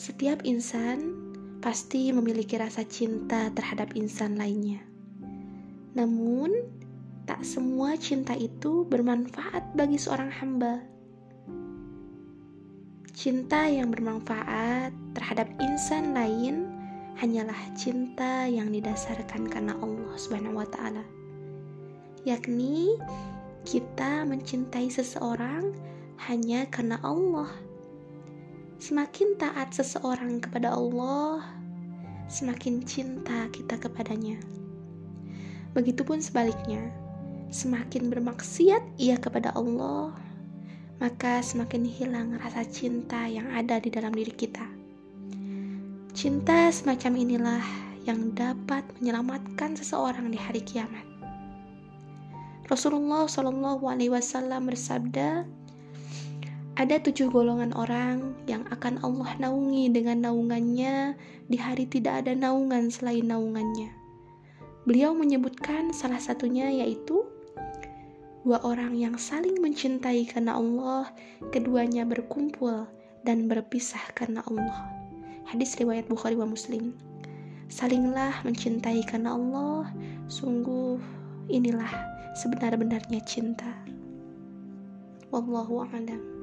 Setiap insan pasti memiliki rasa cinta terhadap insan lainnya. Namun, tak semua cinta itu bermanfaat bagi seorang hamba. Cinta yang bermanfaat terhadap insan lain hanyalah cinta yang didasarkan karena Allah Subhanahu wa taala. Yakni kita mencintai seseorang hanya karena Allah Semakin taat seseorang kepada Allah, semakin cinta kita kepadanya. Begitupun sebaliknya, semakin bermaksiat ia kepada Allah, maka semakin hilang rasa cinta yang ada di dalam diri kita. Cinta semacam inilah yang dapat menyelamatkan seseorang di hari kiamat. Rasulullah Shallallahu Alaihi Wasallam bersabda, ada tujuh golongan orang yang akan Allah naungi dengan naungannya di hari tidak ada naungan selain naungannya. Beliau menyebutkan salah satunya yaitu dua orang yang saling mencintai karena Allah, keduanya berkumpul dan berpisah karena Allah. Hadis riwayat Bukhari wa Muslim. Salinglah mencintai karena Allah, sungguh inilah sebenar-benarnya cinta. Wallahu a'lam.